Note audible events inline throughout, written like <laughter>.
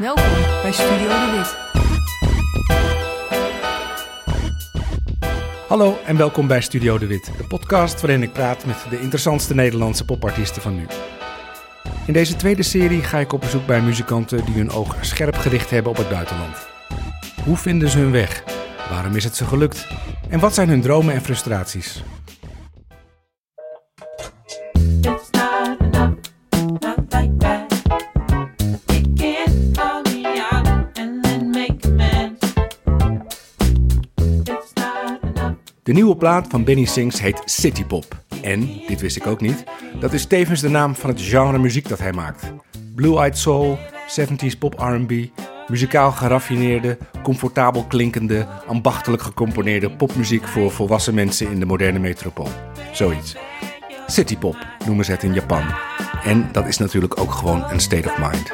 Welkom bij Studio de Wit. Hallo en welkom bij Studio De Wit, de podcast waarin ik praat met de interessantste Nederlandse popartiesten van nu. In deze tweede serie ga ik op bezoek bij muzikanten die hun oog scherp gericht hebben op het buitenland. Hoe vinden ze hun weg? Waarom is het ze gelukt? En wat zijn hun dromen en frustraties? De nieuwe plaat van Benny Sings heet City Pop. En, dit wist ik ook niet, dat is tevens de naam van het genre muziek dat hij maakt. Blue-eyed soul, 70s pop R&B, muzikaal geraffineerde, comfortabel klinkende, ambachtelijk gecomponeerde popmuziek voor volwassen mensen in de moderne metropool. Zoiets. City pop noemen ze het in Japan. En dat is natuurlijk ook gewoon een state of mind.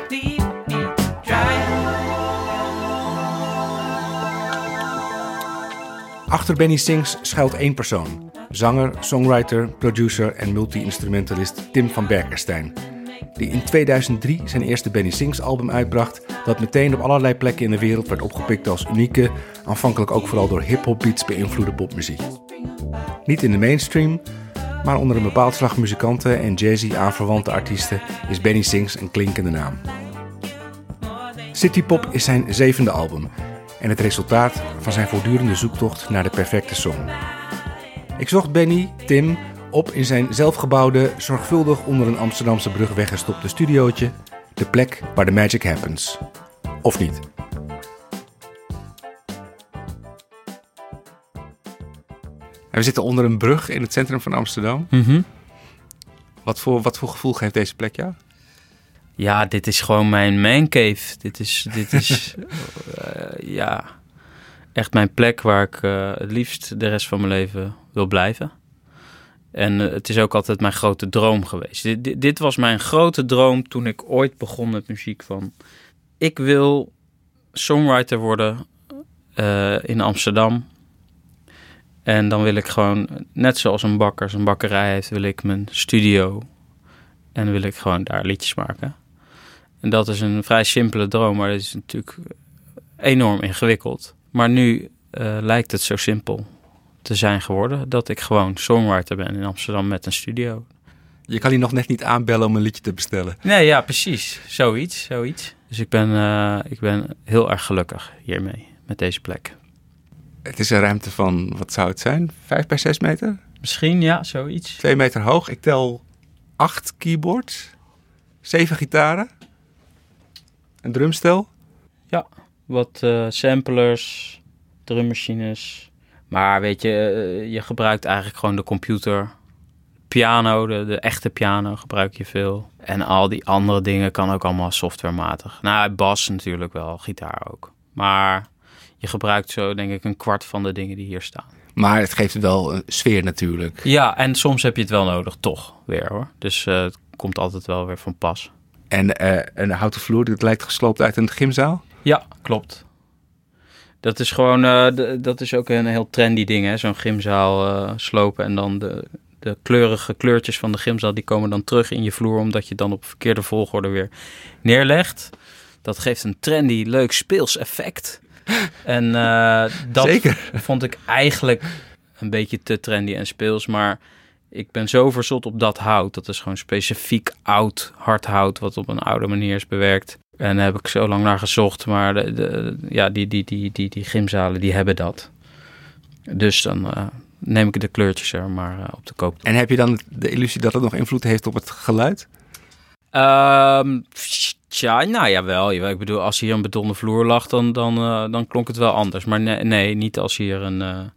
Achter Benny Sings schuilt één persoon. Zanger, songwriter, producer en multi-instrumentalist Tim van Berkerstein. Die in 2003 zijn eerste Benny Sings album uitbracht. Dat meteen op allerlei plekken in de wereld werd opgepikt als unieke, aanvankelijk ook vooral door hip-hop beats beïnvloede popmuziek. Niet in de mainstream, maar onder een bepaald slag muzikanten en jazzy aanverwante artiesten is Benny Sings een klinkende naam. City Pop is zijn zevende album en het resultaat van zijn voortdurende zoektocht naar de perfecte song. Ik zocht Benny, Tim, op in zijn zelfgebouwde, zorgvuldig onder een Amsterdamse brug weggestopte studiootje, de plek waar de magic happens. Of niet? We zitten onder een brug in het centrum van Amsterdam. Wat voor, wat voor gevoel geeft deze plek jou? Ja, dit is gewoon mijn man cave. Dit is, dit is <laughs> eh, ja, echt mijn plek waar ik eh, het liefst de rest van mijn leven wil blijven. En eh, het is ook altijd mijn grote droom geweest. Dit, dit, dit was mijn grote droom toen ik ooit begon met muziek. Van, ik wil songwriter worden in Amsterdam. En dan wil ik gewoon, net zoals een bakker zijn bakkerij heeft, wil ik mijn studio. En wil ik gewoon daar liedjes maken. En dat is een vrij simpele droom, maar dat is natuurlijk enorm ingewikkeld. Maar nu eh, lijkt het zo simpel te zijn geworden dat ik gewoon songwriter ben in Amsterdam met een studio. Je kan hier nog net niet aanbellen om een liedje te bestellen. Nee, ja, precies. Zoiets, zoiets. Dus ik ben, eh, ik ben heel erg gelukkig hiermee, met deze plek. Het is een ruimte van, wat zou het zijn? Vijf bij zes meter? Misschien, ja, zoiets. Twee meter hoog. Ik tel acht keyboards, zeven gitaren, een drumstel. Ja, wat eh, samplers, drummachines. Maar weet je, eh, je gebruikt eigenlijk gewoon de computer. Piano, de, de echte piano gebruik je veel. En al die andere dingen kan ook allemaal softwarematig. Nou, bas natuurlijk wel, gitaar ook. Maar je gebruikt zo denk ik een kwart van de dingen die hier staan. Maar het geeft wel een sfeer natuurlijk. Ja, en soms heb je het wel nodig, toch weer hoor. Dus eh, het komt altijd wel weer van pas. En eh, een houten vloer, dit lijkt gesloopt uit een gymzaal. Ja, klopt. Dat is gewoon, eh, dat is ook een heel trendy ding, hè? Zo'n gymzaal eh, slopen en dan de, de kleurige kleurtjes van de gymzaal, die komen dan terug in je vloer, omdat je dan op verkeerde volgorde weer neerlegt. Dat geeft een trendy, leuk speels effect. <laughs> En dat Zeker. vond ik eigenlijk een beetje te trendy en speels, maar ik ben zo verzot op dat hout. Dat is gewoon specifiek oud, hard hout, wat op een oude manier is bewerkt. En daar heb ik zo lang naar gezocht, maar de, de- ja, die, die, die, die, die gymzalen die hebben dat. Dus dan eh, neem ik de kleurtjes er maar eh, op de koop. En heb je dan de illusie dat het nog invloed heeft op het geluid? Tja, nou ja, wel. Ik bedoel, als hier een betonnen vloer lag, dan, dan, eh, dan klonk het wel anders. Maar nee, nee niet als hier een,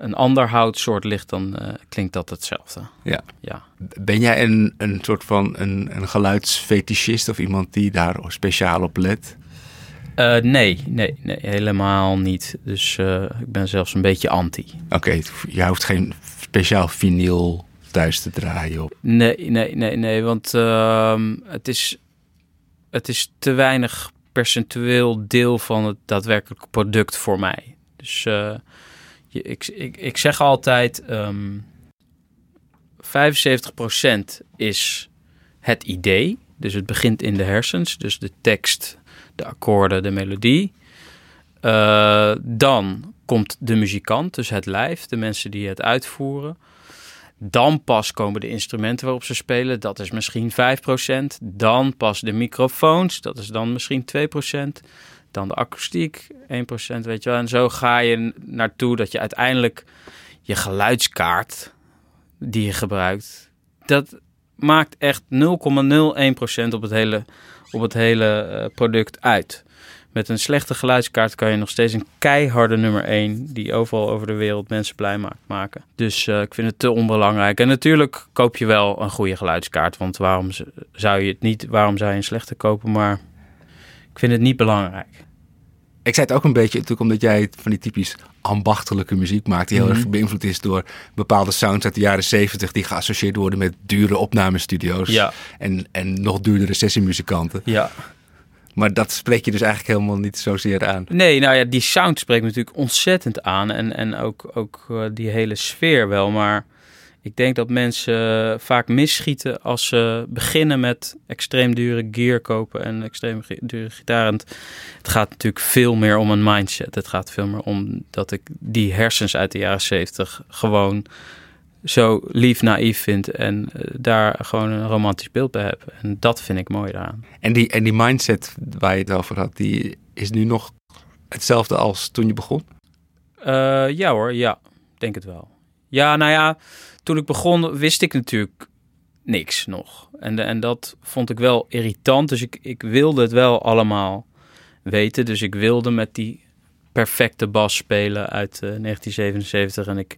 een ander houtsoort ligt, dan eh, klinkt dat hetzelfde. Ja. Ja. Ben jij een, een soort van een, een geluidsfetischist of iemand die daar speciaal op let? Eh, nee, nee, nee, helemaal niet. Dus eh, ik ben zelfs een beetje anti. Oké, jij hoeft geen speciaal vinyl thuis te draaien op. Nee, nee, nee, nee, want ehm, het, is, het is te weinig percentueel deel van het daadwerkelijke product voor mij. Dus ik, ik, ik zeg altijd, ehm 75% is het idee. Dus het begint in de hersens. Dus de tekst, de akkoorden, de melodie. Eh, dan komt de muzikant, dus het lijf, de mensen die het uitvoeren. Dan pas komen de instrumenten waarop ze spelen, dat is misschien 5%. Dan pas de microfoons, dat is dan misschien 2%. Dan de akoestiek, 1%, weet je wel. En zo ga je naartoe dat je uiteindelijk je geluidskaart die je gebruikt, dat maakt echt 0,01% op het hele, op het hele eh, product uit. Met een slechte geluidskaart kan je nog steeds een keiharde nummer 1... die overal over de wereld mensen blij maakt, maken. Dus eh, ik vind het te onbelangrijk. En natuurlijk koop je wel een goede geluidskaart. Want waarom zou je het niet... waarom zou je een slechte kopen? Maar ik vind het niet belangrijk. Ik zei het ook een beetje natuurlijk omdat jij van die typisch ambachtelijke muziek maakt... die heel Mhm. erg beïnvloed is door bepaalde sounds uit de jaren zeventig... die geassocieerd worden met dure opnamestudio's Ja. en, en nog duurdere sessiemuzikanten. Ja. Maar dat spreek je dus eigenlijk helemaal niet zozeer aan. Nee, nou ja, die sound spreekt me natuurlijk ontzettend aan. En, en ook, ook eh, die hele sfeer wel. Maar ik denk dat mensen vaak misschieten als ze beginnen met extreem dure gear kopen en extreem dure gitaar. Het gaat natuurlijk veel meer om een mindset. Het gaat veel meer om dat ik die hersens uit de jaren zeventig gewoon zo lief naïef vind. En eh, daar gewoon een romantisch beeld bij heb. En dat vind ik mooi daaraan. En die, en die mindset waar je het over had, die is nu nog hetzelfde als toen je begon? Eh, ja hoor, ja. Denk het wel. Ja, nou ja, toen ik begon wist ik natuurlijk niks nog. En, en dat vond ik wel irritant. Dus ik, ik wilde het wel allemaal weten. Dus ik wilde met die perfecte bas spelen uit eh, 1977. En ik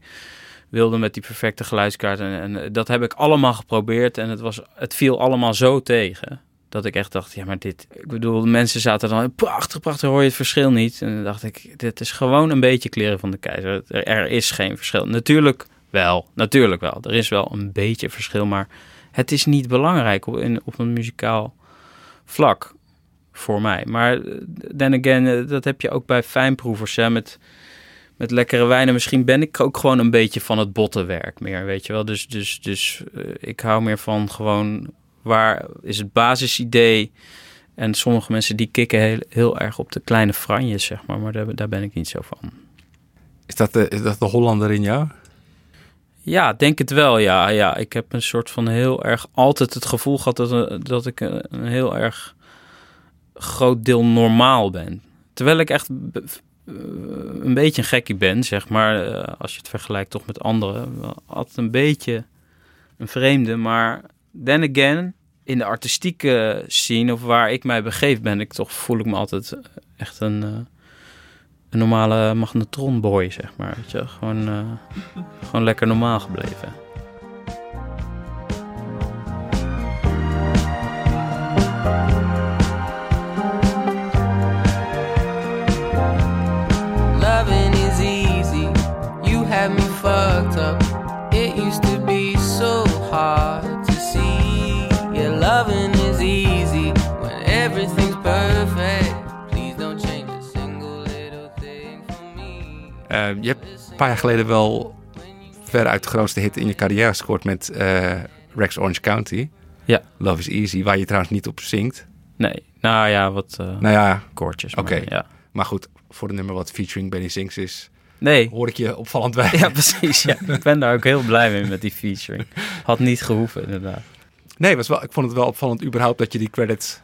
wilde met die perfecte geluidskaart. En, en dat heb ik allemaal geprobeerd. En het, was, het viel allemaal zo tegen. Dat ik echt dacht, ja, maar dit... Ik bedoel, de mensen zaten dan... Prachtig, prachtig, hoor je het verschil niet? En dan dacht ik, dit is gewoon een beetje kleren van de keizer. Er, is geen verschil. Natuurlijk wel, natuurlijk wel. Er is wel een beetje verschil, maar het is niet belangrijk op, op een muzikaal vlak voor mij. Maar eh, then again, eh, dat heb je ook bij fijnproevers, hè, met, met lekkere wijnen. Misschien ben ik ook gewoon een beetje van het bottenwerk meer, weet je wel. Dus, dus, dus eh, ik hou meer van gewoon, waar is het basisidee... En sommige mensen die kicken heel, heel erg op de kleine franjes, zeg maar. Maar daar, daar ben ik niet zo van. Is dat de, is dat de Hollander in jou? Ja, denk het wel. Ja, ja, ik heb een soort van heel erg altijd het gevoel gehad dat, eh, dat ik een, een heel erg groot deel normaal ben. Terwijl ik echt eh, een beetje een gekkie ben, zeg maar. eh, Als je het vergelijkt toch met anderen. Altijd een beetje een vreemde. Maar then again, in de artistieke scene of waar ik mij begeef, ben ik toch, voel ik me altijd echt een, eh, een normale magnetronboy, zeg maar. Weet je? Gewoon, eh, gewoon lekker normaal gebleven. Je hebt een paar jaar geleden wel veruit de grootste hit in je carrière gescoord met eh, Rex Orange County. Ja. Love is Easy, waar je trouwens niet op zingt. Nee, nou ja, wat eh Nou ja, koortjes. Oké. maar Ja. maar goed, voor de nummer wat featuring Benny Sings is, Nee, hoor ik je opvallend bij. ja, precies. Ja. <laughs> Ik ben daar ook heel blij mee met die featuring. Had niet gehoeven, inderdaad. Nee, was wel, ik vond het wel opvallend überhaupt dat je die credits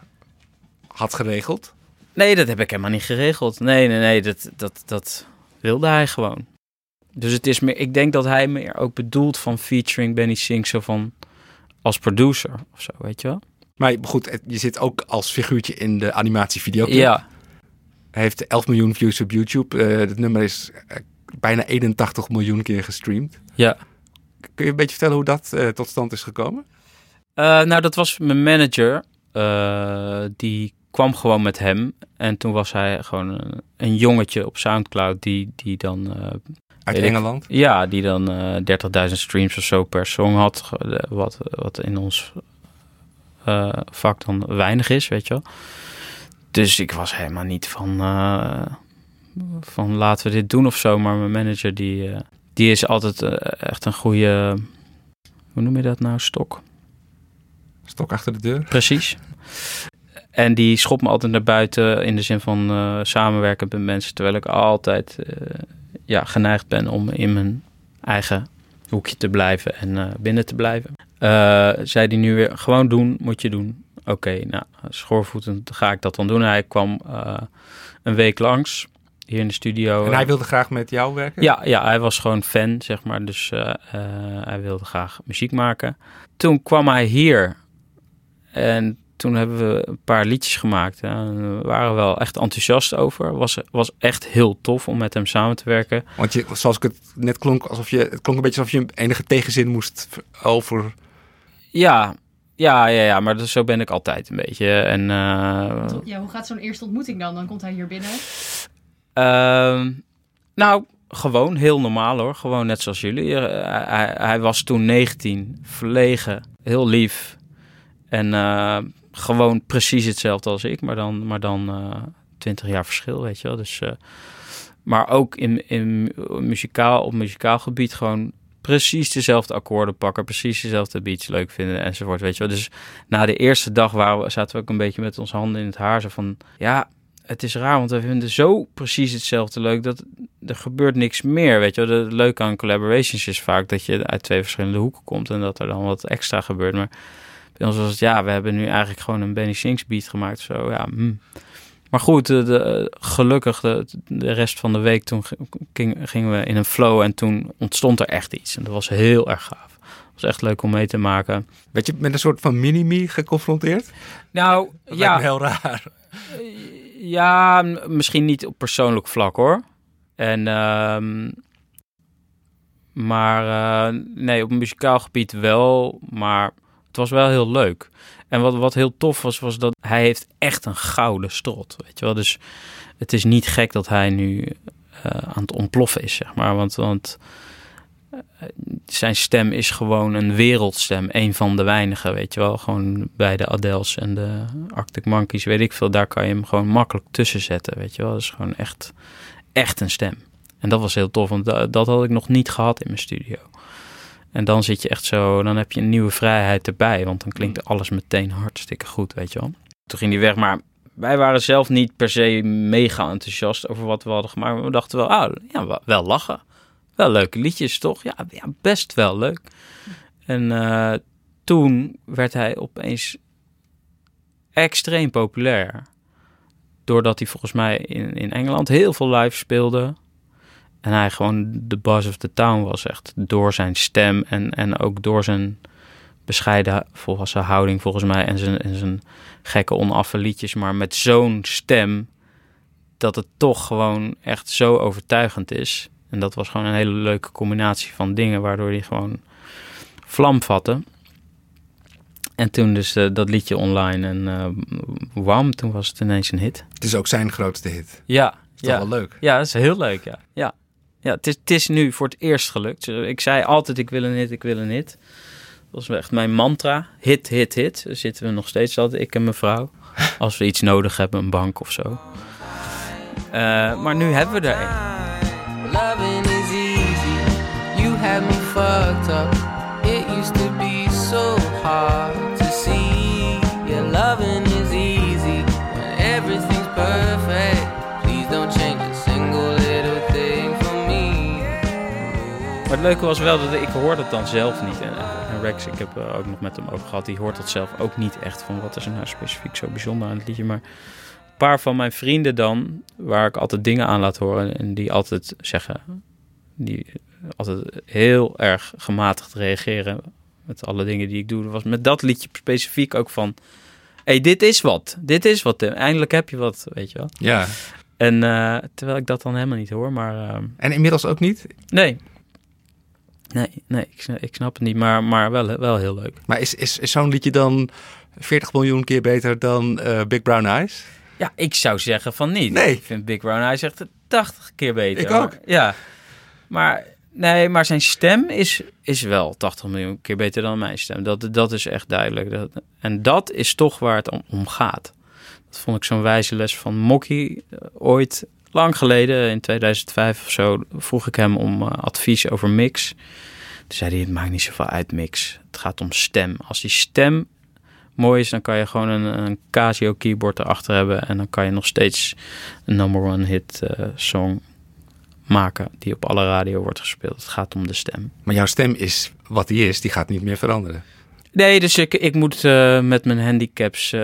had geregeld. Nee, dat heb ik helemaal niet geregeld. Nee, nee, nee, dat, dat, dat wilde hij gewoon. Dus het is meer, ik denk dat hij meer ook bedoelt van featuring Benny Sink, zo van als producer of zo, weet je wel? Maar goed, je zit ook als figuurtje in de animatievideo. Ja, Hij heeft 11 miljoen views op YouTube. Eh, het nummer is eh, bijna 81 miljoen keer gestreamd. ja. Kun je een beetje vertellen hoe dat eh, tot stand is gekomen? Eh, nou, dat was mijn manager. Eh, die kwam gewoon met hem. En toen was hij gewoon een, een jongetje op Soundcloud die, die dan... eh, Uit ik. Engeland. ja, die dan eh 30.000 streams of zo per song had. eh, Wat, wat in ons eh, vak dan weinig is, weet je wel. Dus ik was helemaal niet van... eh, van laten we dit doen of zo. Maar mijn manager die, eh, die is altijd eh, echt een goede... Hoe noem je dat nou? Stok. Stok achter de deur. Precies. En die schopt me altijd naar buiten in de zin van eh, samenwerken met mensen. Terwijl ik altijd eh, ja, geneigd ben om in mijn eigen hoekje te blijven en eh, binnen te blijven. Zei die nu weer, gewoon doen, moet je doen. Oké, nou, schoorvoetend ga ik dat dan doen. Hij kwam een week langs hier in de studio. En hij wilde graag met jou werken? Ja, ja, hij was gewoon fan, zeg maar. Dus hij wilde graag muziek maken. Toen kwam hij hier. En toen hebben we een paar liedjes gemaakt. En we waren wel echt enthousiast over. Was, was echt heel tof om met hem samen te werken. Want je, zoals ik het net klonk, alsof je, het klonk een beetje alsof je enige tegenzin moest over... Ja, ja, ja, ja maar dus zo ben ik altijd een beetje. En eh, Ja, hoe gaat zo'n eerste ontmoeting dan? Dan komt hij hier binnen. Ehm, nou, gewoon heel normaal hoor. Gewoon net zoals jullie. Eh, hij, hij was toen 19, verlegen, heel lief. En eh, gewoon precies hetzelfde als ik, maar dan, maar dan eh 20 jaar verschil, weet je wel. Dus, eh, maar ook in, in muzikaal, op muzikaal gebied gewoon precies dezelfde akkoorden pakken, precies dezelfde beats leuk vinden enzovoort, weet je wel. Dus na de eerste dag waren we, zaten we ook een beetje met onze handen in het haar. Zo van, ja, het is raar, want we vinden zo precies hetzelfde leuk dat er gebeurt niks meer, weet je wel. Het leuke aan collaborations is vaak dat je uit twee verschillende hoeken komt en dat er dan wat extra gebeurt. Maar bij ons was het, ja, we hebben nu eigenlijk gewoon een Benny Sings beat gemaakt, zo, ja. hm. Maar goed, de, de- gelukkig de, de rest van de week toen ging, gingen we in een flow en toen ontstond er echt iets. En dat was heel erg gaaf. Het was echt leuk om mee te maken. Werd je met een soort van mini-me geconfronteerd? Nou, Dat me heel raar. Ja, m- misschien niet op persoonlijk vlak hoor. En, ehm, maar eh, nee, op muzikaal gebied wel. Maar was wel heel leuk. En wat, wat heel tof was, was dat hij heeft echt een gouden strot. Weet je wel? Dus het is niet gek dat hij nu eh, aan het ontploffen is, zeg maar. Want, want eh, zijn stem is gewoon een wereldstem. Een van de weinigen, weet je wel. Gewoon bij de Adels en de Arctic Monkeys, weet ik veel. Daar kan je hem gewoon makkelijk tussen zetten, weet je wel. Dat is gewoon echt, echt een stem. En dat was heel tof, want da- dat had ik nog niet gehad in mijn studio. En dan zit je echt zo, dan heb je een nieuwe vrijheid erbij. Want dan klinkt alles meteen hartstikke goed, weet je wel. Toen ging die weg, maar wij waren zelf niet per se mega enthousiast over wat we hadden gemaakt. Maar we dachten wel, ah, ja, wel- wel lachen. Wel leuke liedjes, toch? Ja, ja best wel leuk. En eh, toen werd hij opeens extreem populair. Doordat hij volgens mij in, in Engeland heel veel live speelde. En hij gewoon de buzz of the town was echt. Door zijn stem en, en ook door zijn bescheiden volwassen houding volgens mij. En zijn, en zijn gekke onaffe liedjes. Maar met zo'n stem dat het toch gewoon echt zo overtuigend is. En dat was gewoon een hele leuke combinatie van dingen. Waardoor hij gewoon vlam vatte. En toen dus eh, dat liedje online en eh wam, toen was het ineens een hit. Het is ook zijn grootste hit. Ja, Is toch ja. wel leuk? Ja, dat is heel leuk, ja. Ja, ja het, is, het is nu voor het eerst gelukt. Ik zei altijd, ik wil een hit, ik wil een hit. Dat was echt mijn mantra. Hit, hit, hit. Daar zitten we nog steeds altijd, ik en mijn vrouw. <laughs> Als we iets nodig hebben, een bank of zo. Eh, maar nu hebben we er een. Loving is easy. You had me fucked up. It used to be so hard Maar het leuke was wel dat ik hoorde het dan zelf niet. En, en Rex, ik heb eh, ook nog met hem over gehad, die hoort dat zelf ook niet echt van wat is er nou specifiek zo bijzonder aan het liedje. Maar een paar van mijn vrienden dan, waar ik altijd dingen aan laat horen en die altijd zeggen, die altijd heel erg gematigd reageren met alle dingen die ik doe. was met dat liedje specifiek ook van, hé, hey, dit is wat. Dit is wat, Tim. Eindelijk heb je wat, weet je wel. Ja. En eh, terwijl ik dat dan helemaal niet hoor, maar... ehm, En inmiddels ook niet? Nee. Nee, nee, ik snap, ik snap het niet, maar, maar wel, wel heel leuk. Maar is, is, is zo'n liedje dan 40 miljoen keer beter dan eh, Big Brown Eyes? Ja, ik zou zeggen van niet. Nee. Ik vind Big Brown Eyes echt 80 keer beter. Ik ook. Maar- ja. Maar, nee, maar zijn stem is, is wel 80 miljoen keer beter dan mijn stem. Dat, dat is echt duidelijk. Dat, en dat is toch waar het om, om gaat. Dat vond ik zo'n wijze les van Mocky eh, ooit. Lang geleden, in 2005 of zo, vroeg ik hem om eh, advies over mix. Toen zei hij, het maakt niet zoveel uit mix. Het gaat om stem. Als die stem mooi is, dan kan je gewoon een, een Casio keyboard erachter hebben. En dan kan je nog steeds een number one hit eh, song maken die op alle radio wordt gespeeld. Het gaat om de stem. Maar jouw stem is wat die is, die gaat niet meer veranderen. Nee, dus ik, ik moet eh, met mijn handicaps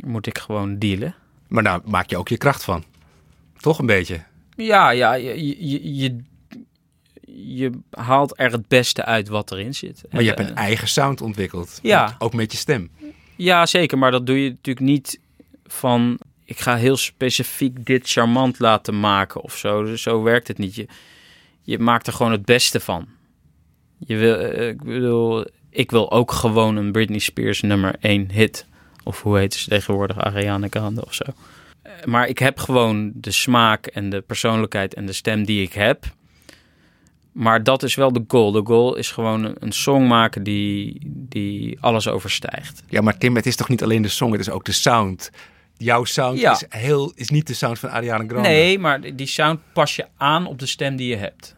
moet ik gewoon dealen. Maar nou maak je ook je kracht van. Toch een beetje. Ja, ja, je, je, je, je haalt er het beste uit wat erin zit. Maar je hebt een eh, eigen sound ontwikkeld. Ja. Met- ook met je stem. Ja, zeker. Maar dat doe je natuurlijk niet van... Ik ga heel specifiek dit charmant laten maken of zo. Dus zo werkt het niet. Je, je maakt er gewoon het beste van. Je wil, eh, ik bedoel, ik wil ook gewoon een Britney Spears nummer 1 hit. Of hoe heet ze tegenwoordig? Ariana Grande of zo. Maar ik heb gewoon de smaak en de persoonlijkheid en de stem die ik heb. Maar dat is wel de goal. De goal is gewoon een- een song maken die, die alles overstijgt. Ja, maar Tim, het is toch niet alleen de song, het is ook de sound. Jouw sound Ja. is, heel, is niet de sound van Ariana Grande. Nee, maar die sound pas je aan op de stem die je hebt.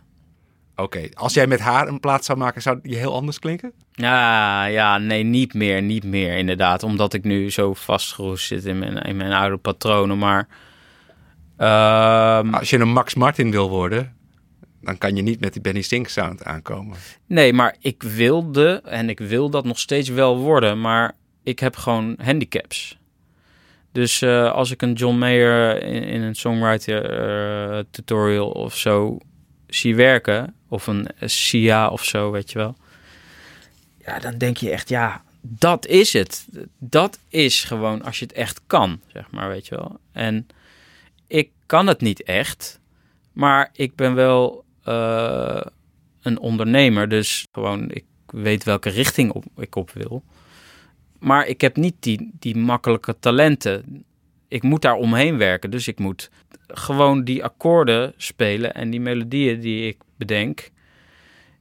Oké, als jij met haar een plaat zou maken, zou die heel anders klinken? Ja, ja, nee, niet meer, niet meer inderdaad. Omdat ik nu zo vastgeroest zit in mijn, in mijn oude patronen. Maar ehm, Als je een Max Martin wil worden, dan kan je niet met die Benny Sink sound aankomen. nee, maar ik wilde en ik wil dat nog steeds wel worden. Maar ik heb gewoon handicaps. Dus eh, als ik een John Mayer in, in een songwriter eh, tutorial of zo zie werken, of een Sia of zo, weet je wel. Ja, dan denk je echt, ja, dat is het. Dat is gewoon als je het echt kan, zeg maar, weet je wel. En ik kan het niet echt, maar ik ben wel eh, een ondernemer, dus gewoon, ik weet welke richting op, ik op wil. Maar ik heb niet die, die makkelijke talenten. Ik moet daar omheen werken. Dus ik moet gewoon die akkoorden spelen en die melodieën die ik bedenk.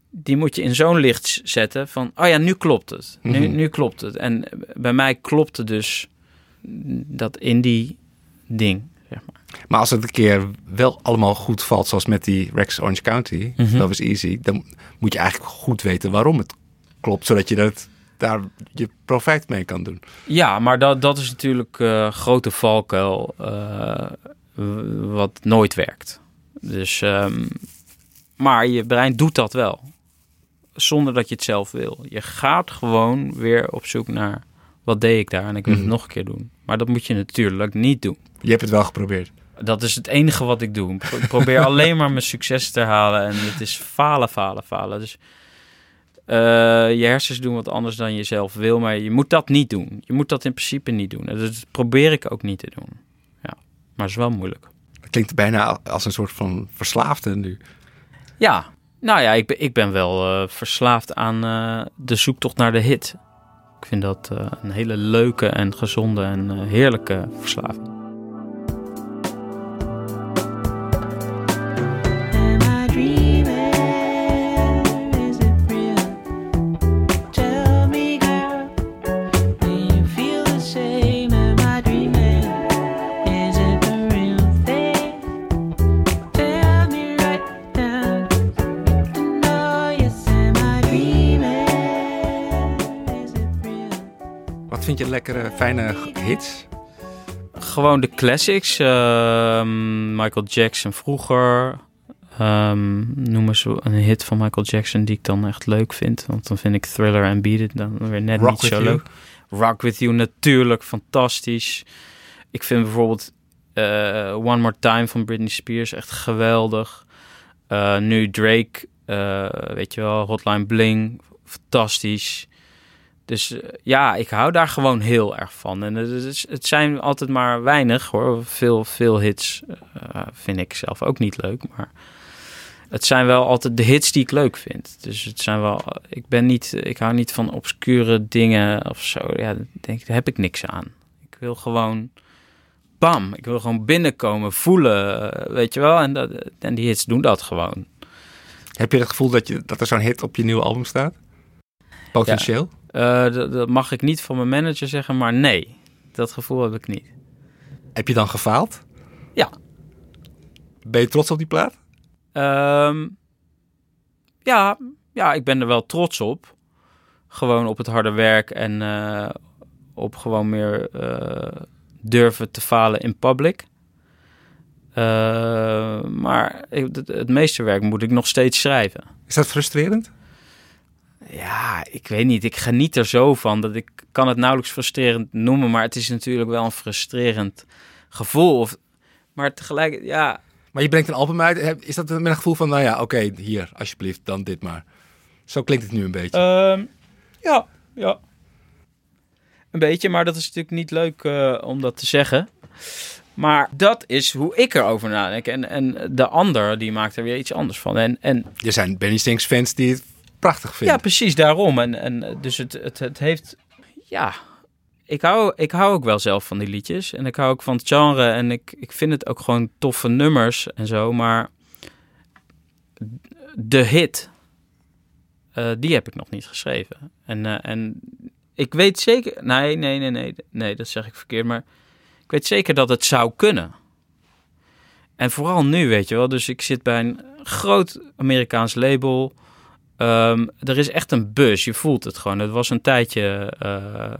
Die moet je in zo'n licht zetten van, oh ja, nu klopt het. Nu, Mhm. nu klopt het. En bij mij klopt het dus dat indie ding, zeg maar. Maar als het een keer wel allemaal goed valt, zoals met die Rex Orange County, Mhm. dat was easy, dan moet je eigenlijk goed weten waarom het klopt, zodat je dat, daar je profijt mee kan doen. Ja, maar dat, dat is natuurlijk eh grote valkuil eh, wat nooit werkt. Dus, ehm, maar je brein doet dat wel. Zonder dat je het zelf wil. Je gaat gewoon weer op zoek naar wat deed ik daar en ik wil Mhm. het nog een keer doen. Maar dat moet je natuurlijk niet doen. Je hebt het wel geprobeerd. Dat is het enige wat ik doe. Ik probeer <laughs> alleen maar mijn succes te halen. En het is falen, falen, falen. Dus eh, je hersens doen wat anders dan je zelf wil. Maar je moet dat niet doen. Je moet dat in principe niet doen. En dat probeer ik ook niet te doen. Maar het is wel moeilijk. Het klinkt bijna als een soort van verslaafde nu. Ja, nou ja, ik ben, ik ben wel eh, verslaafd aan eh, de zoektocht naar de hit. Ik vind dat eh, een hele leuke en gezonde en heerlijke verslaving. Vind je lekkere, fijne hits? Gewoon de classics. ehm, Michael Jackson vroeger. Ehm noem eens een hit van Michael Jackson die ik dan echt leuk vind. Want dan vind ik Thriller en Beat It dan weer net Rock niet zo leuk. Rock With You natuurlijk, fantastisch. Ik vind bijvoorbeeld eh, One More Time van Britney Spears echt geweldig. Eh, nu Drake, eh, weet je wel, Hotline Bling, fantastisch. Dus eh, ja, ik hou daar gewoon heel erg van. En het, is, het zijn altijd maar weinig hoor. Veel, veel hits eh, vind ik zelf ook niet leuk. Maar het zijn wel altijd de hits die ik leuk vind. Dus het zijn wel. Ik ben niet. Ik hou niet van obscure dingen of zo. Ja, daar denk daar heb ik niks aan. Ik wil gewoon. Bam, ik wil gewoon binnenkomen, voelen, eh, weet je wel. En, dat, en die hits doen dat gewoon. Heb je het gevoel dat, je, dat er zo'n hit op je nieuwe album staat? Potentieel? Eh, dat, dat mag ik niet van mijn manager zeggen, maar nee, dat gevoel heb ik niet. Heb je dan gefaald? Ja. Ben je trots op die plaat? Ehm, ja, ja, ik ben er wel trots op. Gewoon op het harde werk en eh, op gewoon meer eh, durven te falen in public. Maar ik- het, het meeste werk moet ik nog steeds schrijven. Is dat frustrerend? Ja, ik weet niet. Ik geniet er zo van dat ik kan het nauwelijks frustrerend noemen, maar het is natuurlijk wel een frustrerend gevoel. Of, maar tegelijk, ja, Maar je brengt een album uit. Is dat met een gevoel van, nou ja, oké, hier, alsjeblieft, dan dit maar. Zo klinkt het nu een beetje. Ehm, ja, ja. Een beetje, maar dat is natuurlijk niet leuk eh, om dat te zeggen. Maar dat is hoe ik erover nadenk. En, en de ander, die maakt er weer iets anders van. En, en er zijn Benny Stinks fans die het prachtig ja, vinden. precies daarom. En, en eh, dus het, het, het heeft... Ja, ik hou, ik hou ook wel zelf van die liedjes. En ik hou ook van het genre. En ik, ik vind het ook gewoon toffe nummers en zo. Maar de hit, eh, die heb ik nog niet geschreven. En, eh, en ik weet zeker... Nee, nee, nee, nee. Nee, dat zeg ik verkeerd. Maar ik weet zeker dat het zou kunnen. En vooral nu, weet je wel. Dus ik zit bij een groot Amerikaans label... Ehm, er is echt een bus, je voelt het gewoon. Het was een tijdje, eh,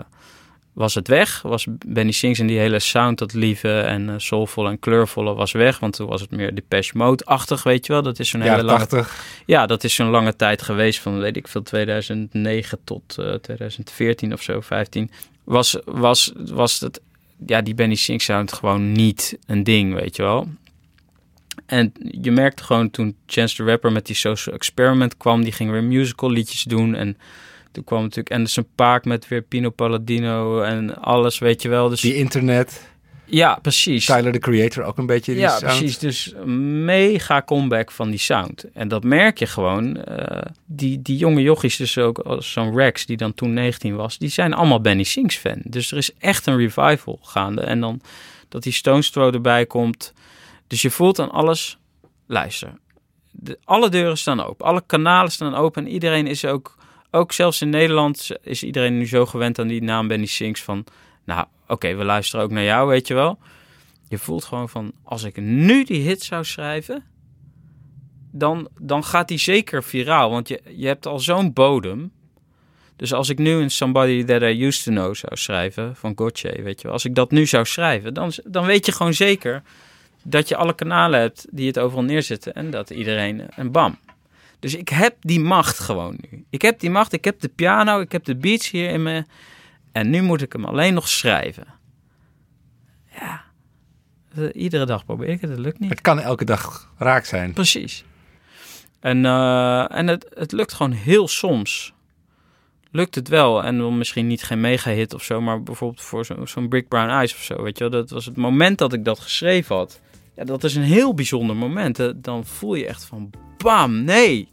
was het weg. Was Benny Sings en die hele sound, dat lieve en eh, soulvolle en kleurvolle was weg. Want toen was het meer Depeche Mode-achtig, weet je wel. Dat is zo'n hele lange 80. ja, dat is zo'n lange tijd geweest van, weet ik veel, 2009 tot eh, 2014 of zo, 15. Was, was, was het, ja, die Benny Sing sound gewoon niet een ding, weet je wel. En je merkte gewoon toen Chance the Rapper met die Social Experiment kwam, die ging weer musical liedjes doen. En toen kwam natuurlijk Anderson Paak met weer Pino Palladino en alles, weet je wel. Dus Die internet. ja, precies. Tyler, the Creator, ook een beetje die Ja, sound. precies. Dus mega comeback van die sound. En dat merk je gewoon. eh, die, die jonge jochies, dus ook als zo'n Rex, die dan toen 19 was, die zijn allemaal Benny Sings fan. Dus er is echt een revival gaande. En dan dat die Stones Throw erbij komt. Dus je voelt aan alles, luister, de, alle deuren staan open. Alle kanalen staan open. En iedereen is ook, ook zelfs in Nederland, is iedereen nu zo gewend aan die naam Benny Sings van, nou oké, we luisteren ook naar jou, weet je wel. Je voelt gewoon van, als ik nu die hit zou schrijven, dan, dan gaat die zeker viraal. Want je, je hebt al zo'n bodem. Dus als ik nu een Somebody That I Used To Know zou schrijven van Gotye, weet je wel. Als ik dat nu zou schrijven, dan, dan weet je gewoon zeker dat je alle kanalen hebt die het overal neerzetten. En dat iedereen, en bam. Dus ik heb die macht gewoon nu. Ik heb die macht, ik heb de piano, ik heb de beats hier in me. En nu moet ik hem alleen nog schrijven. Ja, iedere dag probeer ik het, het lukt niet. Het kan elke dag raak zijn. Precies. En, eh, en het, het lukt gewoon heel soms. Lukt het wel. En dan misschien niet geen mega-hit of zo, maar bijvoorbeeld voor zo- zo'n Brick Brown Eyes of zo. Weet je wel, dat was het moment dat ik dat geschreven had. Ja, dat is een heel bijzonder moment. Dan voel je echt van, bam, nee.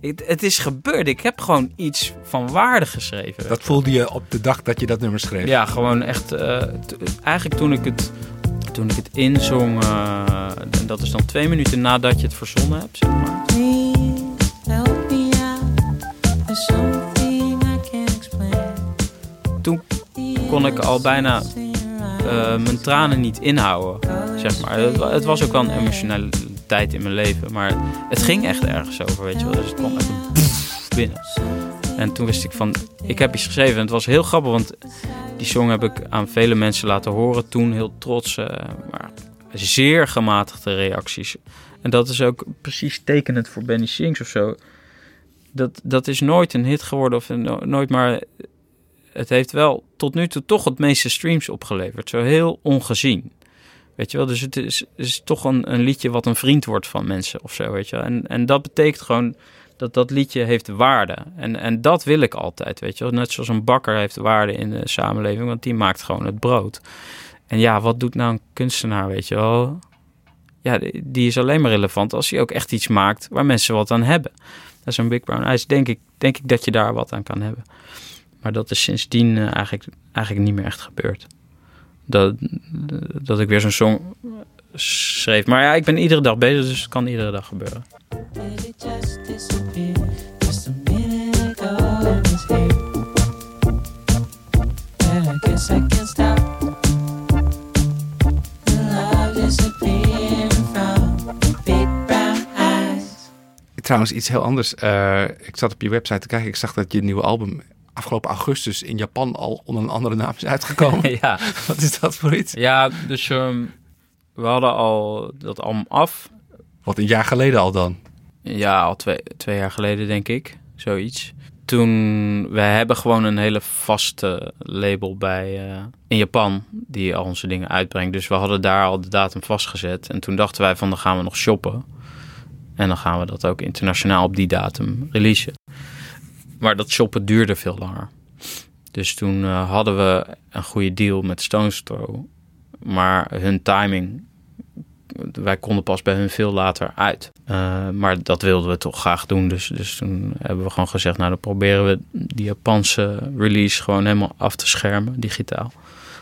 Het, het is gebeurd. Ik heb gewoon iets van waarde geschreven. Dat voelde je op de dag dat je dat nummer schreef. Ja, gewoon echt. eh, eigenlijk toen ik het, toen ik het inzong, eh, en dat is dan twee minuten nadat je het verzonnen hebt, zeg maar. Please help me out. There's something I can't explain. Toen kon ik al bijna mijn tranen niet inhouden, zeg maar. Het, wa- het was ook wel een emotionele tijd in mijn leven, maar het ging echt ergens over, weet je wel. Dus het kwam echt binnen. En toen wist ik van, ik heb iets geschreven. En het was heel grappig, want die song heb ik aan vele mensen laten horen toen. Heel trots, eh, maar zeer gematigde reacties. En dat is ook precies tekenend voor Benny Sings of zo. Dat, dat is nooit een hit geworden of een- nooit maar... Het heeft wel tot nu toe toch het meeste streams opgeleverd. Zo heel ongezien. Weet je wel, dus het is, is toch een, een liedje wat een vriend wordt van mensen of zo, weet je wel. En, en dat betekent gewoon dat dat liedje heeft waarde. En, en dat wil ik altijd, weet je wel. Net zoals een bakker heeft waarde in de samenleving, want die maakt gewoon het brood. En ja, wat doet nou een kunstenaar, weet je wel? Ja, die- is alleen maar relevant als hij ook echt iets maakt waar mensen wat aan hebben. Dat is een Big Brown Eyes, denk ik, denk ik dat je daar wat aan kan hebben. Maar dat is sindsdien eh, eigenlijk, eigenlijk niet meer echt gebeurd. Dat, dat ik weer zo'n song schreef. Maar ja, ik ben iedere dag bezig, dus het kan iedere dag gebeuren. Trouwens, iets heel anders. Eh, ik zat op je website te kijken. Ik zag dat je nieuwe album afgelopen augustus in Japan al onder een andere naam is uitgekomen. <laughs> ja. Wat is dat voor iets? ja, dus ehm, we hadden al dat album af. Wat een jaar geleden al dan. Ja, al twee, twee jaar geleden denk ik. Zoiets. Toen, we hebben gewoon een hele vaste label bij eh, in Japan die al onze dingen uitbrengt. Dus we hadden daar al de datum vastgezet. En toen dachten wij van dan gaan we nog shoppen. En dan gaan we dat ook internationaal op die datum releasen. Maar dat shoppen duurde veel langer. Dus toen eh, hadden we een goede deal met Throw. Maar hun timing, wij konden pas bij hun veel later uit. Eh, maar dat wilden we toch graag doen. Dus, dus toen hebben we gewoon gezegd, nou dan proberen we die Japanse release gewoon helemaal af te schermen, digitaal.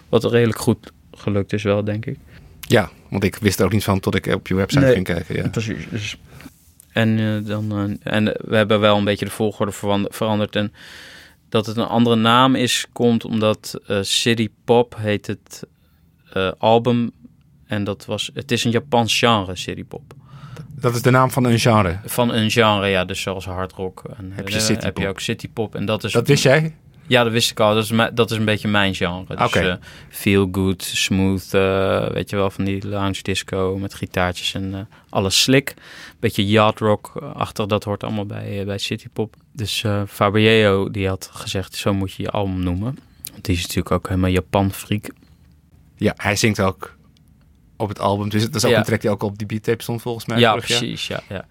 Wat redelijk goed gelukt is wel, denk ik. Ja, want ik wist er ook niet van tot ik op je website Nee. ging kijken. Ja. Precies. Dus, en, eh, dan, eh, en we hebben wel een beetje de volgorde veran- veranderd. En dat het een andere naam is, komt omdat eh, City Pop heet het album. En dat was, het is een Japans genre, City Pop. Dat is de naam van een genre. Van een genre, ja, dus zoals hard rock. En, Heb je City heb je ook City Pop. En dat is, Dat wist jij? Ja, dat wist ik al. Dat is, dat is een beetje mijn genre. Dus Oké. eh, feel good, smooth, eh, weet je wel, van die lounge disco met gitaartjes en eh, alles slick. Beetje yacht rock-achtig, dat hoort allemaal bij, bij City Pop. Dus Fabio die had gezegd, zo moet je je album noemen. Want die is natuurlijk ook helemaal Japan-freak. Ja, hij zingt ook op het album. Dus dat is ook Ja. een track die ook op die beat-tape stond volgens mij. Ja, precies. Ja, ja.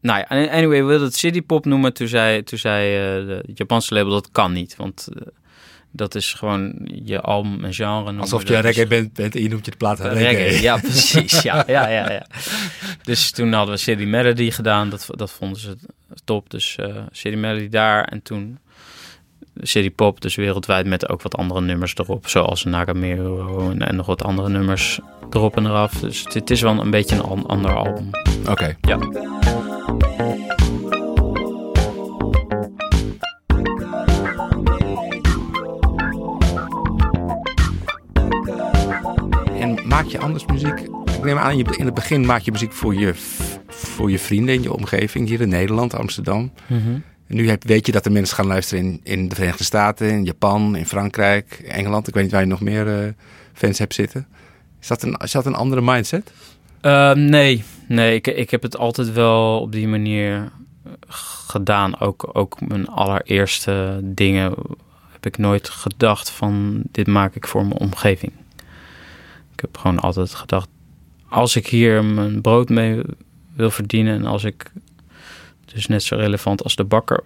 Nou ja, an- anyway, we wilden het City Pop noemen. Toen zei, toen zei eh, de Japanse label, dat kan niet. Want eh, dat is gewoon je album en genre noemen. Alsof je een is- reggae bent, bent en je noemt je de plaat Eh, reggae. reggae. Ja, <laughs> precies. Ja, ja, ja, ja. Dus toen hadden we City Melody gedaan. Dat, dat vonden ze top. Dus eh City Melody daar. En toen City Pop, dus wereldwijd met ook wat andere nummers erop. Zoals Nagamero en, en nog wat andere nummers erop en eraf. Dus het, het is wel een beetje een an- ander album. Oké. Ja. Maak je anders muziek? Ik neem aan, in het begin maak je muziek voor je, voor je vrienden in je omgeving. Hier in Nederland, Amsterdam. En nu heb, weet je dat er mensen gaan luisteren in, in de Verenigde Staten, in Japan, in Frankrijk, Engeland. Ik weet niet waar je nog meer eh, fans hebt zitten. Is dat een, is dat een andere mindset? Eh, nee, nee ik, ik heb het altijd wel op die manier eh, gedaan. Ook, ook mijn allereerste dingen heb ik nooit gedacht van dit maak ik voor mijn omgeving. Ik heb gewoon altijd gedacht, als ik hier mijn brood mee wil verdienen en als ik dus net zo relevant als de bakker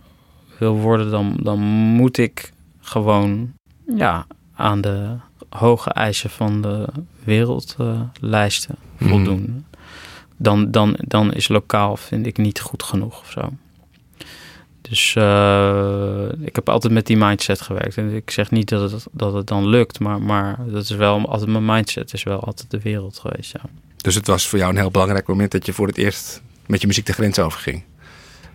wil worden, dan, dan moet ik gewoon ja, aan de hoge eisen van de wereldlijsten Mhm. voldoen. Dan, dan, dan is lokaal, vind ik, niet goed genoeg of zo. Dus eh, ik heb altijd met die mindset gewerkt. En ik zeg niet dat het, dat het dan lukt, maar, maar dat is wel altijd mijn mindset, is wel altijd de wereld geweest. Ja. Dus het was voor jou een heel belangrijk moment dat je voor het eerst met je muziek de grens overging.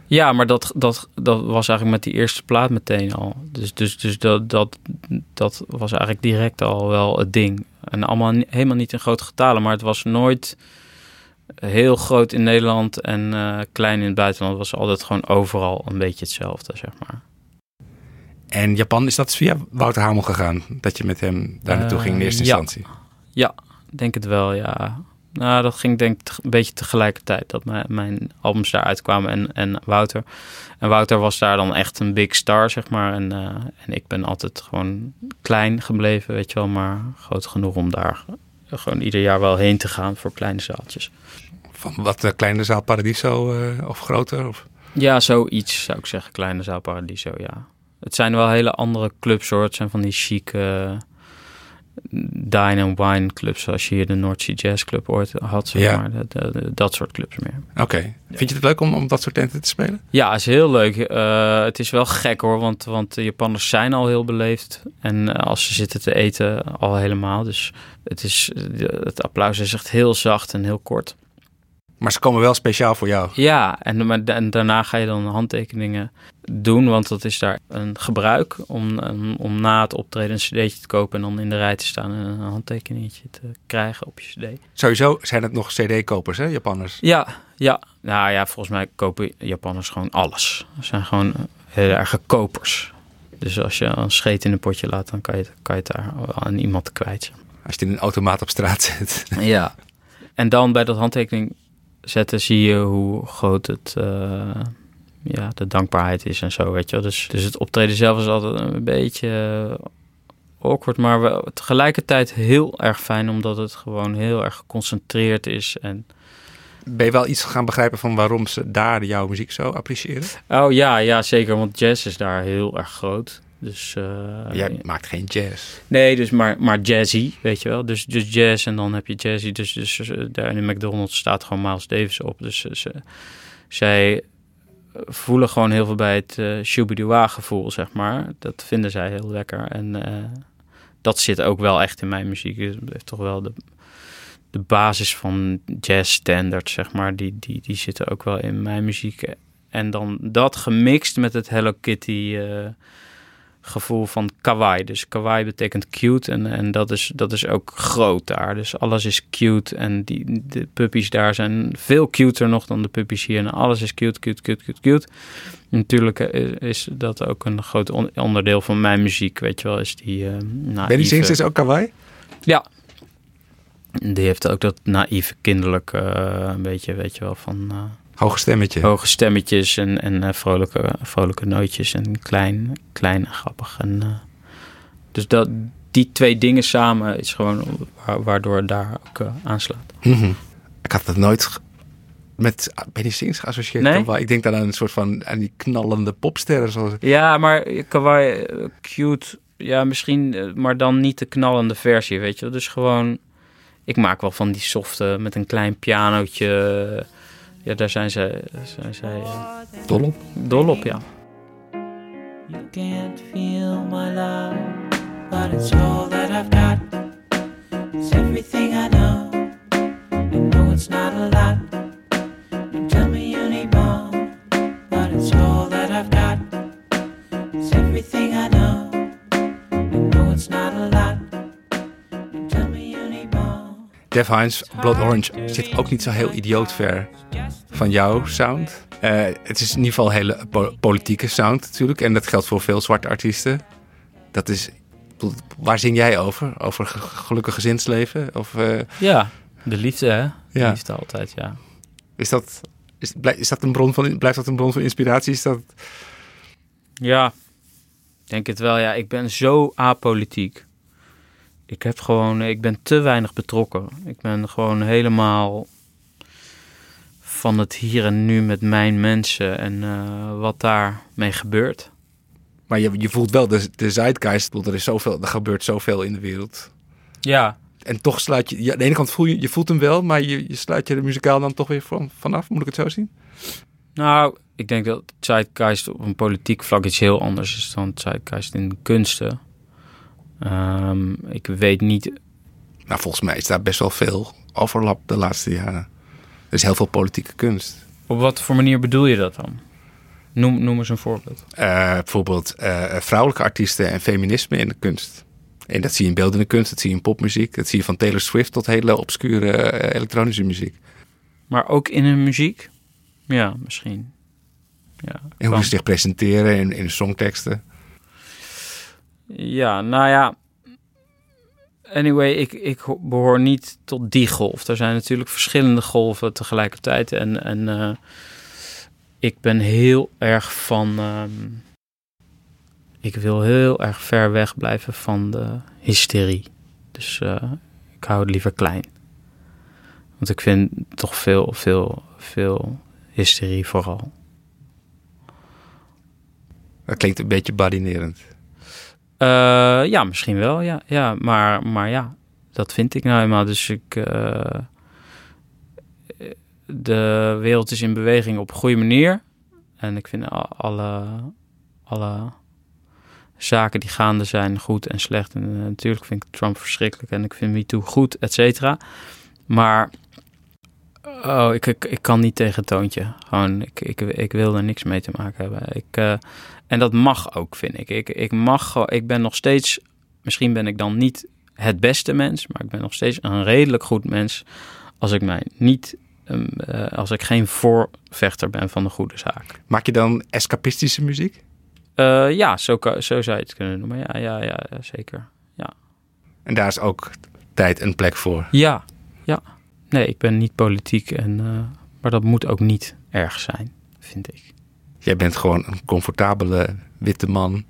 Ja, maar dat, dat, dat was eigenlijk met die eerste plaat meteen al. Dus, dus, dus dat, dat, dat was eigenlijk direct al wel het ding. En allemaal helemaal niet in grote getalen, maar het was nooit heel groot in Nederland en eh, klein in het buitenland. Was altijd gewoon overal een beetje hetzelfde, zeg maar. En Japan, is dat via Wouter Hamel gegaan? Dat je met hem daar naartoe ging in Eh, eerste ja. instantie? Ik Denk het wel, ja. Nou, dat ging denk ik een beetje tegelijkertijd dat mijn, mijn albums daar uitkwamen en, en Wouter. En Wouter was daar dan echt een big star, zeg maar. En, eh, en ik ben altijd gewoon klein gebleven, weet je wel. Maar groot genoeg om daar gewoon ieder jaar wel heen te gaan voor kleine zaaltjes. Van wat de kleine zaal Paradiso eh, of groter? Of? Ja, zoiets zou ik zeggen. Kleine zaal Paradiso, ja. Het zijn wel hele andere clubs hoor. Het zijn van die chic eh, dine and wine clubs. Zoals je hier de North Sea Jazz Club ooit had, zeg Ja. maar. Dat, dat, dat soort clubs meer. Oké. Vind je het leuk om, om dat soort tenten te spelen? Ja, is heel leuk. Eh, het is wel gek hoor, want, want de Japanners zijn al heel beleefd. En eh, als ze zitten te eten, al helemaal. Dus het, is, het applaus is echt heel zacht en heel kort. Maar ze komen wel speciaal voor jou. Ja, en, en daarna ga je dan handtekeningen doen, want dat is daar een gebruik om, om, na het optreden een cd'tje te kopen en dan in de rij te staan en een handtekeningetje te krijgen op je cd. Sowieso zijn het nog CD-kopers, hè, Japanners? Ja, ja. Nou ja, volgens mij kopen Japanners gewoon alles. Ze zijn gewoon heel erg kopers. Dus als je een scheet in een potje laat, dan kan je, het- kan je het daar aan iemand kwijt. Als je in een automaat op straat zet. Ja. En dan bij dat handtekening zetten zie je hoe groot het, eh, ja, de dankbaarheid is en zo, weet je wel. Dus, dus het optreden zelf is altijd een beetje eh, awkward, maar wel tegelijkertijd heel erg fijn, omdat het gewoon heel erg geconcentreerd is. En, Ben je wel iets gaan begrijpen van waarom ze daar jouw muziek zo appreciëren? oh ja, ja, zeker, want jazz is daar heel erg groot. Dus, eh, Jij maakt geen jazz. Nee, dus maar, maar jazzy, weet je wel. Dus, dus jazz en dan heb je jazzy. Dus, dus eh, daar in de McDonald's staat gewoon Miles Davis op. Dus eh, ze, zij voelen gewoon heel veel bij het eh shooby gevoel, zeg maar. Dat vinden zij heel lekker. En dat zit ook wel echt in mijn muziek. Dus Het heeft toch wel de, de basis van jazz standards, zeg maar. Die, die, die zitten ook wel in mijn muziek. En dan dat gemixt met het Hello Kitty... eh, gevoel van kawaii. Dus kawaii betekent cute en, en dat, is, dat is ook groot daar. Dus alles is cute en die, de puppies daar zijn veel cuter nog dan de puppies hier. En alles is cute, cute, cute, cute, cute. Natuurlijk is, dat ook een groot on- onderdeel van mijn muziek, weet je wel. Is die uh, Benny Sings is ook kawaii? Ja. Die heeft ook dat naïeve kinderlijk eh, een beetje, weet je wel, van... eh, Hoge stemmetje. Hoge stemmetjes en, en eh, vrolijke, vrolijke nootjes en klein, klein en grappig. En, eh, dus dat, die twee dingen samen is gewoon wa- waardoor het daar ook eh, aanslaat. Mhm. Ik had dat nooit met Benny Sings geassocieerd. Nee? Ik denk dan aan een soort van aan die knallende popsterren. Zoals... Ja, maar kawaii, cute, ja misschien, maar dan niet de knallende versie, weet je. Dus gewoon, ik maak wel van die softe met een klein pianootje. Ja, daar zijn zij, zijn zij eh, Dol op. dol op, ja. You can't feel my love, but it's all that I've got. It's everything I know. I know it's not a lot. Don't tell me you need more, but it's all that I've got. It's everything I know. I know it's not a lot. Don't tell me you need more. Def Hines, Blood Orange zit ook niet zo heel idioot ver van jouw sound. Eh, het is in ieder geval een hele po- politieke sound natuurlijk. En dat geldt voor veel zwarte artiesten. Dat is... Waar zing jij over? Over ge- gelukkig gezinsleven? Of eh, Ja, de liefde hè? De Ja. liefde altijd, ja. is dat... Is, blij- is dat een bron van, blijft dat een bron van inspiratie? Is dat, Ja, ik denk het wel. Ja, ik ben zo apolitiek. Ik heb gewoon, ik ben te weinig betrokken. Ik ben gewoon helemaal van het hier en nu met mijn mensen en eh, wat daarmee gebeurt. maar je, je voelt wel de, de zeitgeist. Bedoel, Er, is zoveel, er gebeurt zoveel in de wereld. Ja, En toch sluit je... ja, aan de ene kant voel je, je voelt hem wel, maar je, je sluit je er muzikaal dan toch weer van, vanaf. Moet ik het zo zien? nou, ik denk dat Zeitgeist op een politiek vlak iets heel anders is dan Zeitgeist in de kunsten. Ehm, ik weet niet Nou, volgens mij is daar best wel veel overlap de laatste jaren. Er is heel veel politieke kunst. Op wat voor manier bedoel je dat dan? Noem, noem eens een voorbeeld. Eh, bijvoorbeeld eh, vrouwelijke artiesten en feminisme in de kunst. En dat zie je in beeldende kunst, dat zie je in popmuziek. Dat zie je van Taylor Swift tot hele obscure eh, elektronische muziek. Maar ook in hun muziek? Ja, misschien. Ja, En hoe ze zich presenteren in, in songteksten. ja, nou ja. Anyway, ik, ik ho- behoor niet tot die golf. Er zijn natuurlijk verschillende golven tegelijkertijd. En, en eh, ik ben heel erg van. ehm, ik wil heel erg ver weg blijven van de hysterie. Dus eh, ik hou het liever klein. Want ik vind toch veel, veel, veel hysterie vooral. Dat klinkt een beetje badinerend. Eh, ja, misschien wel, ja. ja maar, maar ja, dat vind ik nou eenmaal. Dus ik... eh, de wereld is in beweging op een goede manier. En ik vind alle, alle zaken die gaande zijn goed en slecht. En eh, natuurlijk vind ik Trump verschrikkelijk en ik vind MeToo goed, et cetera. Maar oh, ik, ik, ik kan niet tegen het toontje. Gewoon, ik, ik, ik wil er niks mee te maken hebben. Ik, eh, en dat mag ook, vind ik. Ik, ik mag ik ben nog steeds, misschien ben ik dan niet het beste mens, maar ik ben nog steeds een redelijk goed mens als ik mij niet, ehm, eh, als ik geen voorvechter ben van de goede zaak. Maak je dan escapistische muziek? Eh, ja, zo, zo zou je het kunnen noemen. Ja, ja, ja, ja, zeker. En daar is ook tijd en plek voor. Ja, ja. Nee, ik ben niet politiek, en, eh, maar dat moet ook niet erg zijn, vind ik. Jij bent gewoon een comfortabele witte man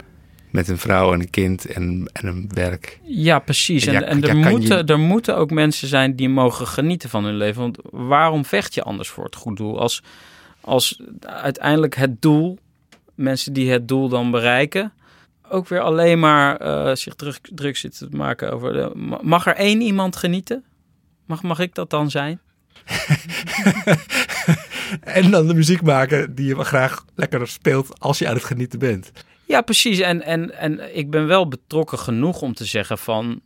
met een vrouw en een kind en, en een werk. Ja, precies. En, Ja, en ja, er, moeten, je- er moeten ook mensen zijn die mogen genieten van hun leven. Want waarom vecht je anders voor het goed doel? Als, als uiteindelijk het doel, mensen die het doel dan bereiken, ook weer alleen maar eh, zich druk, druk zitten te maken over... De, ma- mag er één iemand genieten? Mag, mag ik dat dan zijn? <laughs> En dan de muziek maken die je graag lekker speelt als je aan het genieten bent. Ja, precies. En, en, en ik ben wel betrokken genoeg om te zeggen van...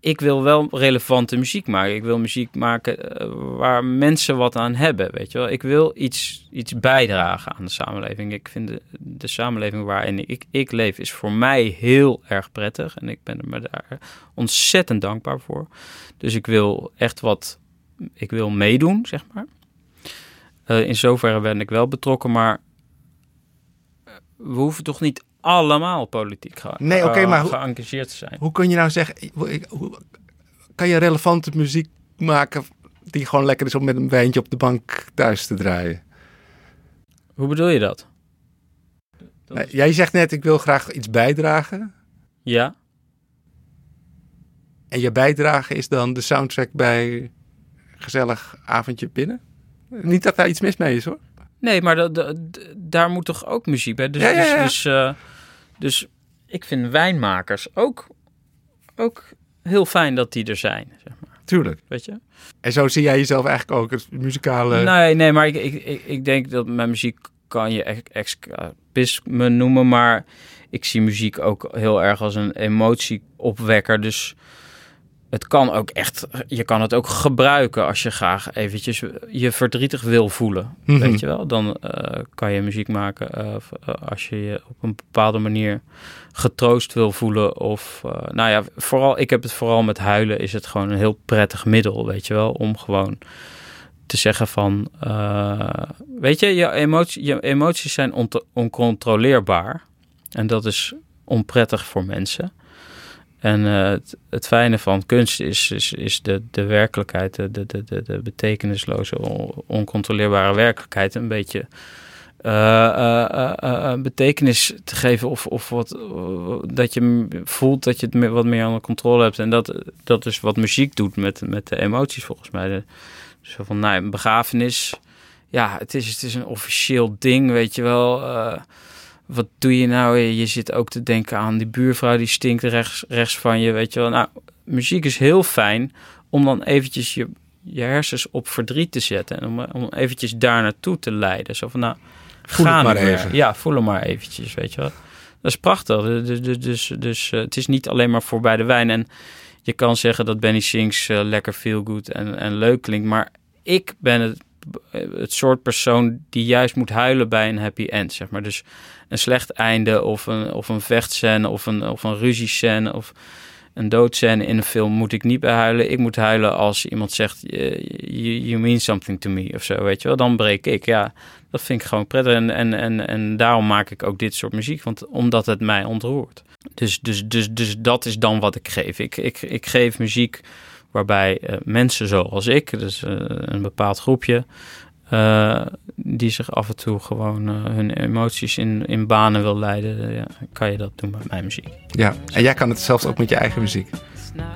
Ik wil wel relevante muziek maken. Ik wil muziek maken eh, waar mensen wat aan hebben, weet je wel. Ik wil iets, iets bijdragen aan de samenleving. Ik vind de, de samenleving waarin ik, ik leef is voor mij heel erg prettig. En ik ben er me daar ontzettend dankbaar voor. Dus ik wil echt wat... Ik wil meedoen, zeg maar. Eh, in zoverre ben ik wel betrokken, maar we hoeven toch niet allemaal politiek ge- Nee, oké, eh, maar hoe- geëngageerd te zijn. Hoe kun je nou zeggen, ik- hoe- kan je relevante muziek maken die gewoon lekker is om met een wijntje op de bank thuis te draaien? Hoe bedoel je dat? Dat Nee, is- Jij zegt net, ik wil graag iets bijdragen. Ja, En je bijdrage is dan de soundtrack bij gezellig avondje binnen? Niet dat daar iets mis mee is hoor. Nee, maar daar moet toch ook muziek bij? Dus, Ja, ja, ja. Dus, dus, eh, dus ik vind wijnmakers ook, ook heel fijn dat die er zijn, zeg maar. Tuurlijk. Weet je? En zo zie jij jezelf eigenlijk ook, het muzikale... Nee, nee, maar ik, ik, ik, ik denk dat mijn muziek kan je escapisme noemen, maar ik zie muziek ook heel erg als een emotieopwekker. Dus het kan ook echt, je kan het ook gebruiken als je graag eventjes je verdrietig wil voelen. Mhm. Weet je wel? Dan eh, kan je muziek maken eh, of, eh, als je je op een bepaalde manier getroost wil voelen. Of, nou ja, vooral, ik heb het vooral met huilen, is het gewoon een heel prettig middel, weet je wel, om gewoon te zeggen van, weet je, je, emotie, je emoties zijn ont- oncontroleerbaar. En dat is onprettig voor mensen. En eh, het, fijne van kunst is, is, de, de werkelijkheid, de, de, de, de betekenisloze, on- oncontroleerbare werkelijkheid een beetje eh, betekenis te geven. Of, of wat, dat je voelt dat je het wat meer onder controle hebt. En dat, dat is wat muziek doet met, met de emoties volgens mij. Zo van, nou, een begrafenis. Ja, het is, het is een officieel ding, weet je wel. Wat doe je nou? Je zit ook te denken aan die buurvrouw die stinkt rechts, rechts van je, weet je wel. Nou, muziek is heel fijn om dan eventjes je, je hersens op verdriet te zetten. En om, om eventjes daar naartoe te leiden. Zo van, nou, Voel het maar even. Ja, voel hem maar eventjes, weet je wel. Dat is prachtig. Dus, dus, dus, het is niet alleen maar voor bij de wijn. En je kan zeggen dat Benny Sings eh, lekker feel good en, en leuk klinkt. Maar ik ben het, het soort persoon die juist moet huilen bij een happy end, zeg maar. Dus een slecht einde of een, of een vechtscène of een, of een ruziescène of een doodscène in een film moet ik niet bij huilen. Ik moet huilen als iemand zegt, you, you mean something to me of zo, weet je wel. Dan breek ik, ja. Dat vind ik gewoon prettig en, en, en, en daarom maak ik ook dit soort muziek, want omdat het mij ontroert. Dus, dus, dus, dus dat is dan wat ik geef. Ik, ik, ik geef muziek waarbij eh, mensen zoals ik, dus eh, een bepaald groepje, eh, die zich af en toe gewoon hun emoties in, in banen wil leiden, ja, kan je dat doen met mijn muziek. Ja, en jij kan het zelfs ook met je eigen muziek.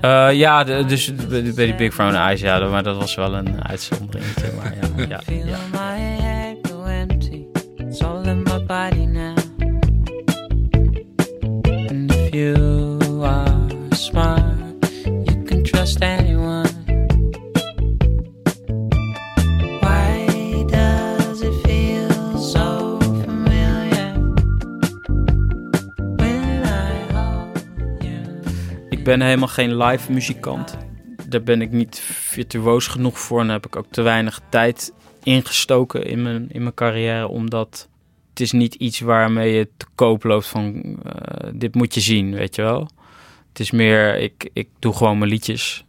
Eh, ja, de- dus bij die Big Brown Eyes, ja, maar dat was wel een uitzondering. Maar ja, ja, Feel ja. It's all in my body now. And if you Ben helemaal geen live muzikant. Daar ben ik niet virtuoos genoeg voor en heb ik ook te weinig tijd ingestoken in mijn, in mijn carrière. Omdat het is niet iets waarmee je te koop loopt van eh, dit moet je zien, weet je wel. Het is meer, ik, ik doe gewoon mijn liedjes.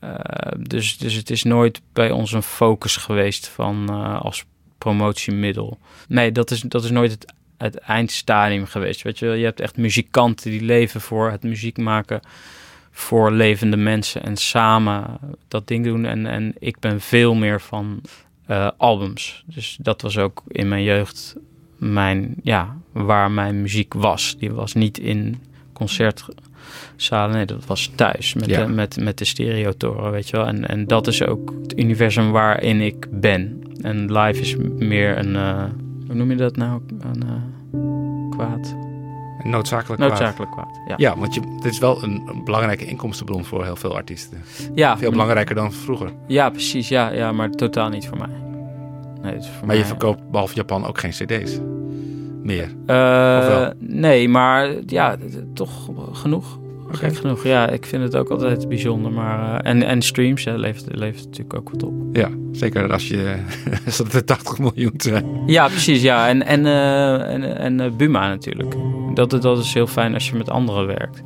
Eh, dus, dus het is nooit bij ons een focus geweest van eh, als promotiemiddel. Nee, dat is, dat is nooit het het eindstadium geweest. Weet je, wel. je hebt echt muzikanten die leven voor het muziek maken voor levende mensen en samen dat ding doen. En, en ik ben veel meer van eh, albums. Dus dat was ook in mijn jeugd mijn, ja, waar mijn muziek was. Die was niet in concertzalen, nee, dat was thuis met, Ja. de, met, met de stereotoren, weet je wel. En, en dat is ook het universum waarin ik ben. En live is meer een, eh, hoe noem je dat nou? Een eh, kwaad? Noodzakelijk kwaad. Noodzakelijk kwaad, ja. Ja, want je, dit is wel een, een belangrijke inkomstenbron voor heel veel artiesten. Ja, Veel belangrijker dan vroeger. Ja, precies. Ja, ja, maar totaal niet voor mij. Nee, het is voor Maar je verkoopt behalve Japan ook geen cd's. Meer. Wel? nee, maar ja, toch genoeg. Gek genoeg. Ja, ik vind het ook altijd bijzonder. Maar, eh, en, en streams ja, levert, levert natuurlijk ook wat op. Ja, zeker als je <laughs> als dat er 80 miljoen zijn. Ja, precies. Ja, en, en, eh, en, en eh, Buma natuurlijk. Dat, dat is heel fijn als je met anderen werkt.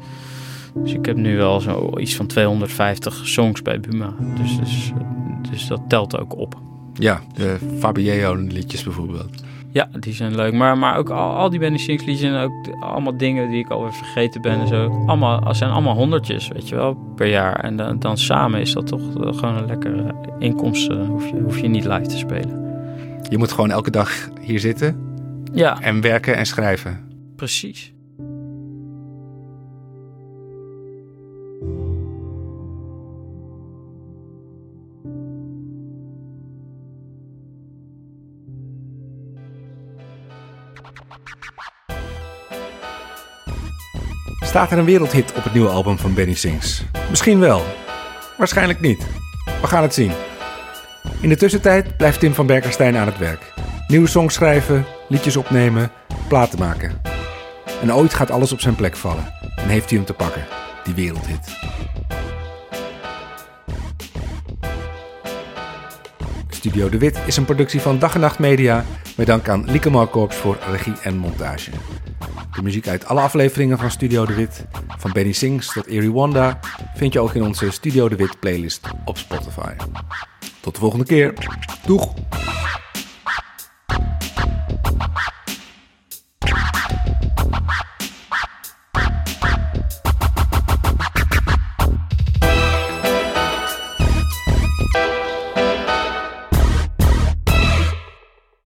Dus ik heb nu wel zo iets van 250 songs bij Buma. Dus, dus, dus dat telt ook op. Ja, de Fabio liedjes bijvoorbeeld. Ja, die zijn leuk. Maar, maar ook al, al die Benny Sings liedjes en ook allemaal dingen die ik alweer vergeten ben en zo. Allemaal, zijn allemaal honderdjes, weet je wel, per jaar. En dan, dan samen is dat toch eh, gewoon een lekkere inkomsten. Hoef je, hoef je niet live te spelen. Je moet gewoon elke dag hier zitten Ja, en werken en schrijven. precies. Staat er een wereldhit op het nieuwe album van Benny Sings? Misschien wel. Waarschijnlijk niet. We gaan het zien. In de tussentijd blijft Tim van Berkerstein aan het werk. Nieuwe songs schrijven, liedjes opnemen, platen maken. En ooit gaat alles op zijn plek vallen. En heeft hij hem te pakken, die wereldhit. Studio De Wit is een productie van Dag en Nacht Media... met dank aan Lieke Markorps voor regie en montage. De muziek uit alle afleveringen van Studio De Wit, van Benny Sings tot Erie Wanda, vind je ook in onze Studio De Wit playlist op Spotify. Tot de volgende keer. Doeg!